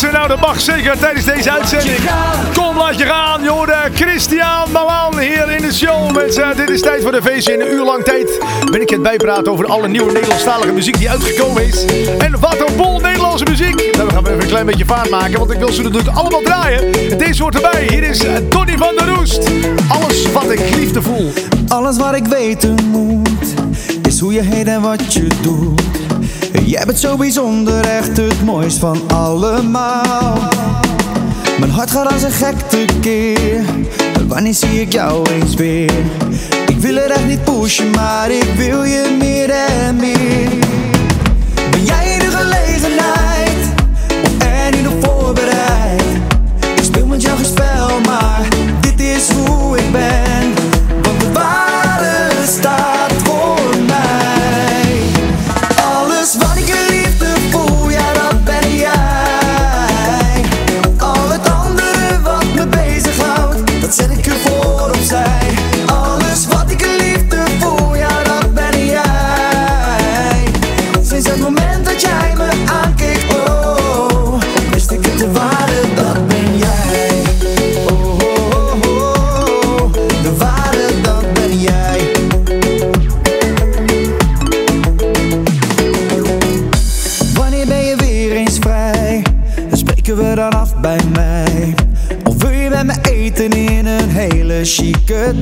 Nou, dat mag zeker tijdens deze uitzending. Kom, laat je gaan. Je Christian Malan hier in de show. Mensen, dit is tijd voor de feestje. In een uur lang tijd ben ik het bijpraten over alle nieuwe Nederlandstalige muziek die uitgekomen is. En wat een bol Nederlandse muziek. Nou, we gaan even een klein beetje vaart maken, want ik wil ze natuurlijk allemaal draaien. Deze hoort erbij. Hier is eh, Donny van der Roest. Alles wat ik liefde voel. Alles wat ik weten moet, is hoe je heet en wat je doet. Jij bent zo bijzonder, echt het mooist van allemaal. Mijn hart gaat als een gek tekeer. Wanneer zie ik jou eens weer? Ik wil het echt niet pushen, maar ik wil je meer en meer. Ben jij de gelegenheid?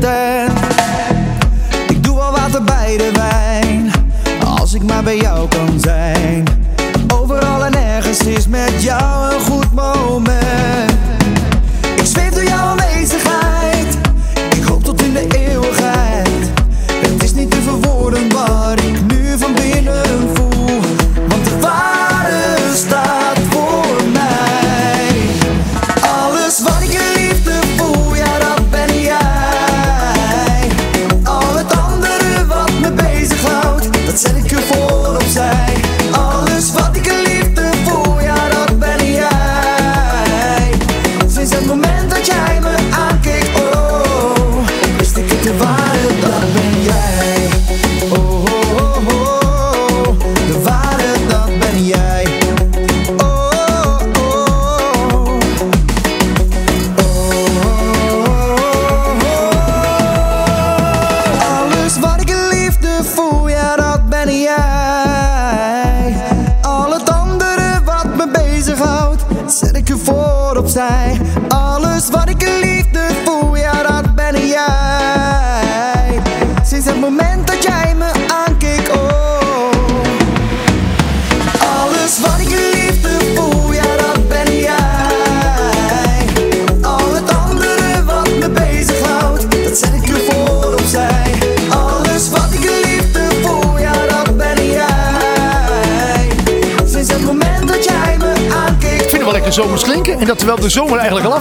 that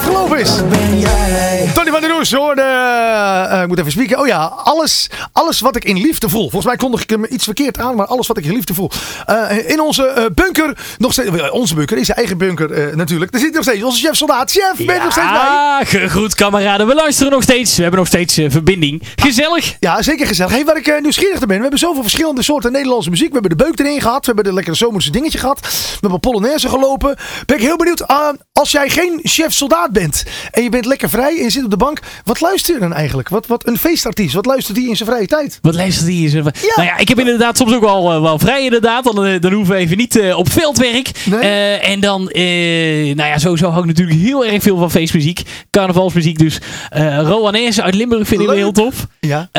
afgelopen is. ben jij. Tony van der Roes hoorde... eh, eh, ik moet even spieken. Oh ja, alles, alles wat ik in liefde voel. Volgens mij kondig ik hem iets verkeerd aan, maar alles wat ik in liefde voel. Eh, in onze eh, bunker, nog steeds... eh, Onze bunker, is zijn eigen bunker natuurlijk. Daar zit nog steeds onze chef soldaat. Chef, ben je nog steeds bij? Ja, gegroet kameraden. We luisteren nog steeds. We hebben nog steeds verbinding. Gezellig. Ja, zeker gezellig. Hey, waar ik nieuwsgierig naar ben. We hebben zoveel verschillende soorten Nederlandse muziek. We hebben de beuk erin gehad. We hebben de lekkere zomerse dingetje gehad. We hebben Polonaise gelopen. Ben ik heel benieuwd eh, als jij geen chef-soldaat bent en je bent lekker vrij en je zit op de bank, wat luister je dan eigenlijk? Wat, wat een feestartiest, wat luistert die in zijn vrije tijd? Wat luistert die hier? Nou ja, ik heb inderdaad soms ook wel, eh, wel vrij inderdaad. Dan, eh, dan hoeven we even niet eh, op veldwerk. En dan, nou ja, sowieso hou ik natuurlijk heel erg veel van feestmuziek. Carnavalsmuziek dus. Roanese uit Limburg vind ik wel heel tof. Ja.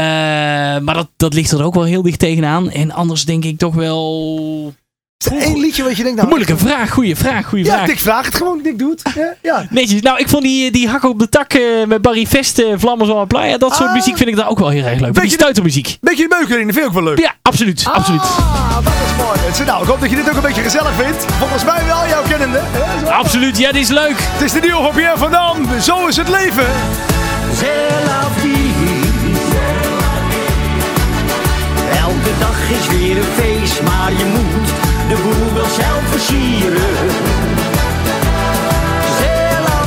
Maar dat, dat ligt er ook wel heel dicht tegenaan. En anders denk ik toch wel... Is er één liedje wat je denkt, nou... Moeilijke vraag, goede vraag, goede Ja, vraag. ik vraag het gewoon, ik doe het. Ja, ja. Netjes. Nou, ik vond die, die hakken op de tak eh, met Barry Vest, eh, Vlammen zo'n playa. Dat soort Ah. muziek vind ik daar ook wel heel erg leuk. Die Beetje- stuitermuziek. Beetje in, dat vind ik ook wel leuk. Ja, absoluut. absoluut. Ah, dat is mooi. mensen. Nou, ik hoop dat je dit ook een beetje gezellig vindt. Volgens mij wel, jouw kennende. hè. Absoluut, ja, dit is leuk. Het is de nieuwe van Pierre van Dam. Zo is het leven. Elke dag is weer een feest, maar je moet de boel wel zelf versieren. C'est la.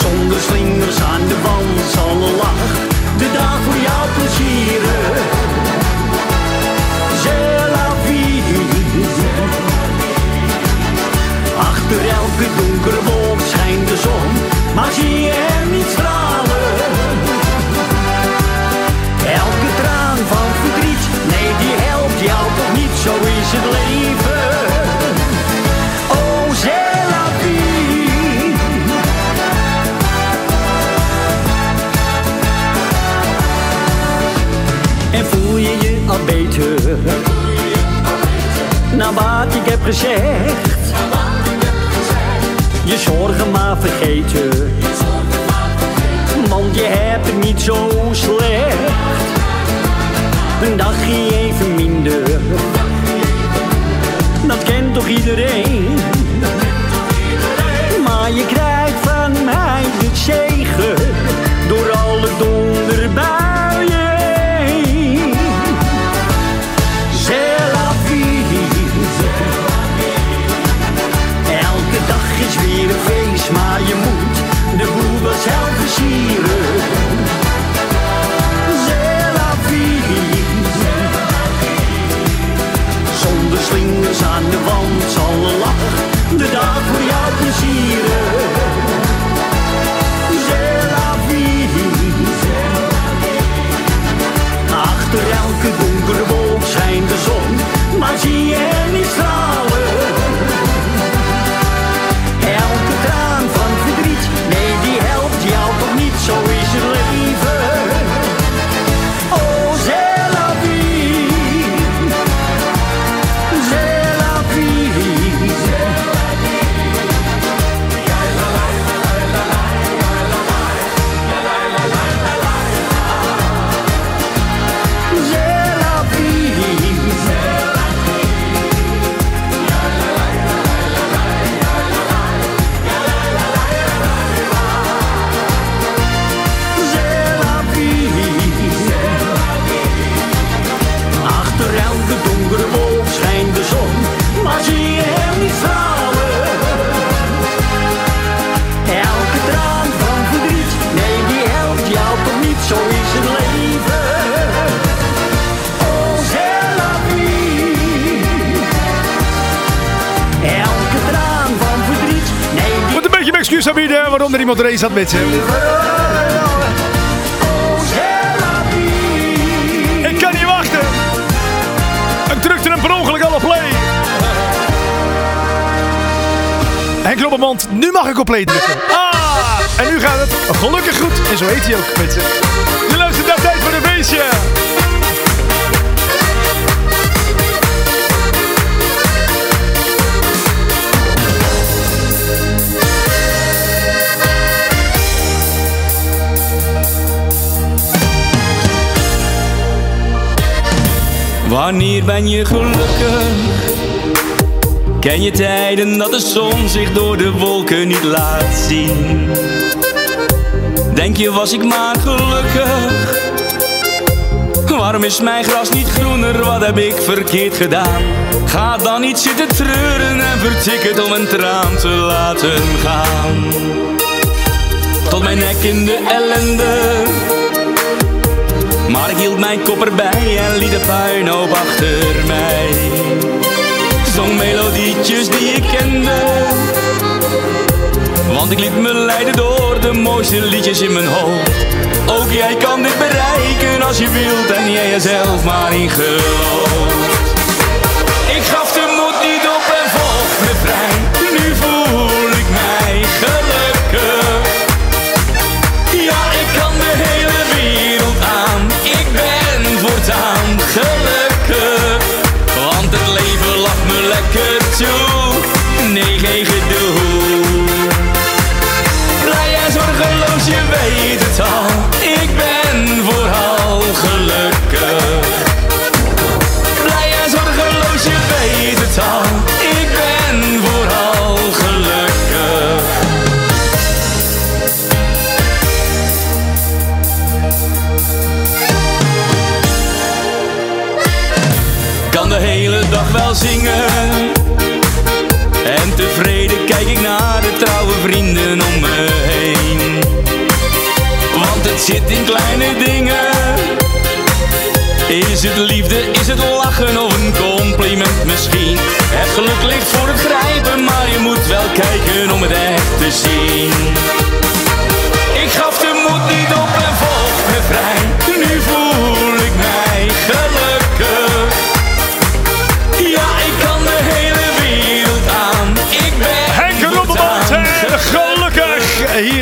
Zonder slingers aan de wand zal een lach de dag voor jou plezieren. C'est la. Achter elke donkere wolk schijnt de zon, maar zie je hem niet stralen. Zo is het leven. Oh, c'est la vie. En voel je je al beter? Na wat ik heb gezegd je zorgen maar vergeten. Want je hebt het niet zo slecht. Een dagje even minder. Dat kent toch iedereen? Maar je krijgt van mij de zegen. Zat met ze. Ik kan niet wachten. Ik drukte hem per ongeluk al op play. Henk nu mag ik op play drukken. Ah, en nu gaat het gelukkig goed. En zo heet hij ook, mensen. Je luistert naar Tijd voor een feestje. Wanneer ben je gelukkig? Ken je tijden dat de zon zich door de wolken niet laat zien? Denk je was ik maar gelukkig? Waarom is mijn gras niet groener? Wat heb ik verkeerd gedaan? Ga dan niet zitten treuren en vertik het om een traan te laten gaan. Tot mijn nek in de ellende. Maar ik hield mijn kop erbij en liet de puinhoop achter mij. Zong melodie melodietjes die ik kende. Want ik liet me leiden door de mooiste liedjes in mijn hoofd. Ook jij kan dit bereiken als je wilt en jij jezelf maar in gelooft. Ik gaf de moed niet op en volg me vrij. Is het liefde, is het lachen of een compliment misschien? Het geluk ligt voor het grijpen, maar je moet wel kijken om het echt te zien. Ik gaf de moed niet op en volg me vrij. Nu voel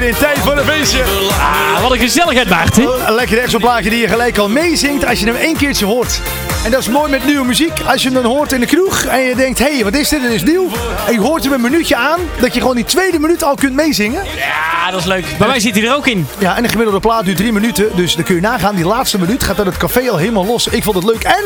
hier in Tijd voor een Feestje. Ah, wat een gezelligheid, Maarten. Een lekker plaatje die je gelijk al meezingt als je hem één keertje hoort. En dat is mooi met nieuwe muziek. Als je hem dan hoort in de kroeg en je denkt, hé, hey, wat is dit? Het is nieuw. En je hoort hem een minuutje aan, dat je gewoon die tweede minuut al kunt meezingen. Ja, dat is leuk. Bij mij zit hij er ook in. Ja, en de gemiddelde plaat duurt drie minuten. Dus dan kun je nagaan, die laatste minuut gaat dan het café al helemaal los. Ik vond het leuk. En,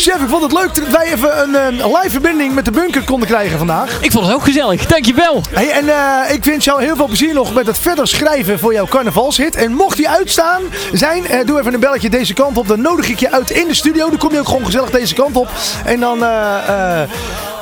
chef, ik vond het leuk dat wij even een, eh, een live verbinding met de bunker konden krijgen vandaag. Ik vond het ook gezellig. Dankjewel. Hey, en eh, ik wens jou heel veel plezier nog met het verder schrijven voor jouw carnavalshit. En mocht die uitstaan zijn, eh, doe even een belletje deze kant op. Dan nodig ik je uit in de studio. Dan kom je ook gewoon gezellig deze kant op. En dan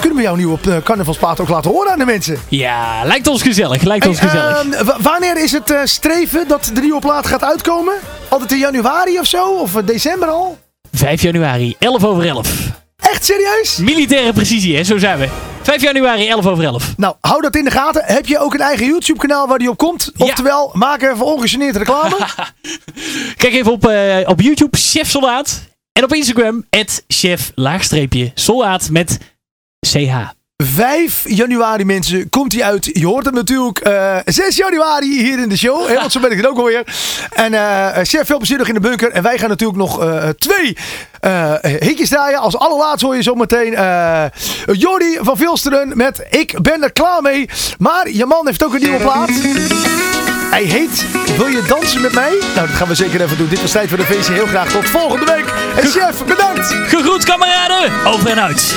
kunnen we jouw nieuwe uh, carnavalsplaat ook laten horen aan de mensen. Ja, lijkt ons gezellig. Lijkt ons gezellig. ehm, wa- wanneer is het streven dat de nieuwe plaat gaat uitkomen? Altijd in januari of zo? Of december al? 5 januari, 11 over 11. Echt serieus? Militaire precisie, hè? Zo zijn we. 5 januari, 11 over 11. Nou, hou dat in de gaten. Heb je ook een eigen YouTube kanaal waar die op komt? Oftewel, maak even ongegeneerd reclame. Kijk even op, eh, op YouTube, Chef Soldaat. En op Instagram, chef laagstreepje soldaat met CH. 5 januari mensen komt hij uit. Je hoort hem natuurlijk eh, 6 januari hier in de show. Hè, want zo ben ik het ook alweer. En eh, chef, veel plezier nog in de bunker. En wij gaan natuurlijk nog eh, twee eh, hitjes draaien. Als allerlaatste hoor je zometeen eh Jordi van Vilsteren met Ik ben er klaar mee. Maar je man heeft ook een nieuwe plaat. Hij heet Wil je dansen met mij? Nou, dat gaan we zeker even doen. Dit was tijd voor de feestje. Heel graag tot volgende week. En chef, bedankt. Gegroet kameraden. Over en uit.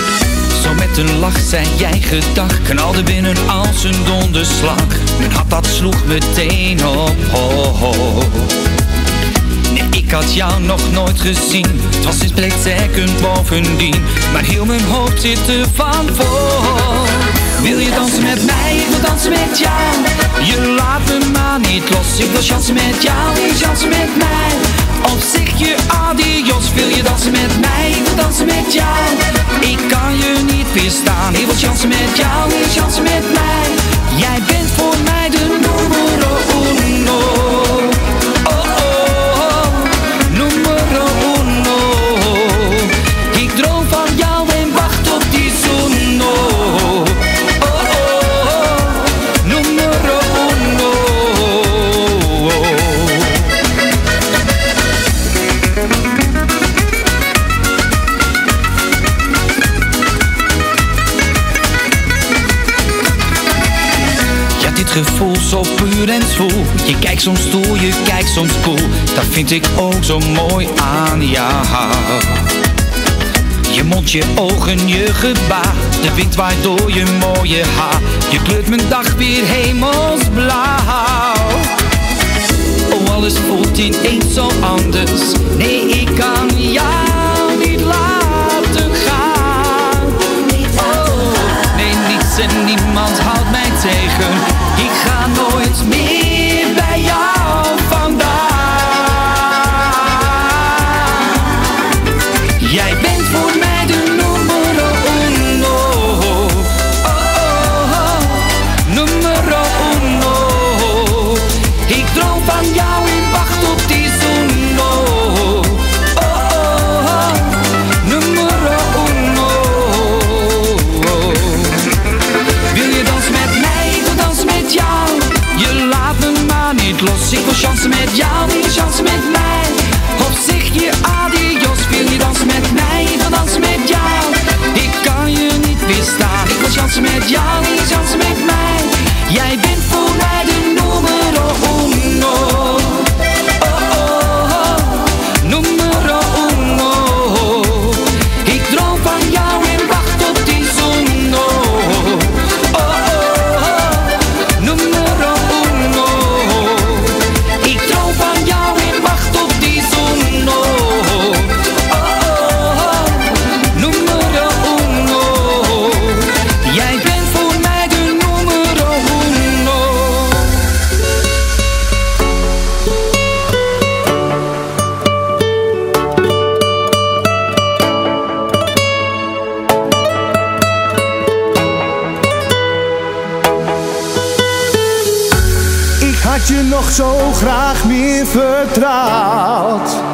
Met een lach zei jij gedag, knalde binnen als een donderslag. Mijn hart dat sloeg meteen op hoog. Nee, ik had jou nog nooit gezien, het was een split bovendien. Maar heel mijn hoofd zit er van vol. Wil je dansen met mij, ik wil dansen met jou. Je laat me maar niet los, ik wil chansen met jou, wil chansen met mij. Of zeg je adios, wil je dansen met mij, ik wil dansen met jou. Ik kan je niet weerstaan, ik wil chansen met jou, wil je chansen met Je kijkt soms stoer, je kijkt soms cool. Dat vind ik ook zo mooi aan jou. Je mond, je ogen, je gebaar. De wind waait door je mooie haar. Je kleurt mijn dag weer hemelsblauw. Oh, alles voelt ineens zo anders. Nee, ik kan jou niet laten gaan. Oh, nee, niets en niemand houdt mij tegen. Ik ga nooit meer meer vertrouwd.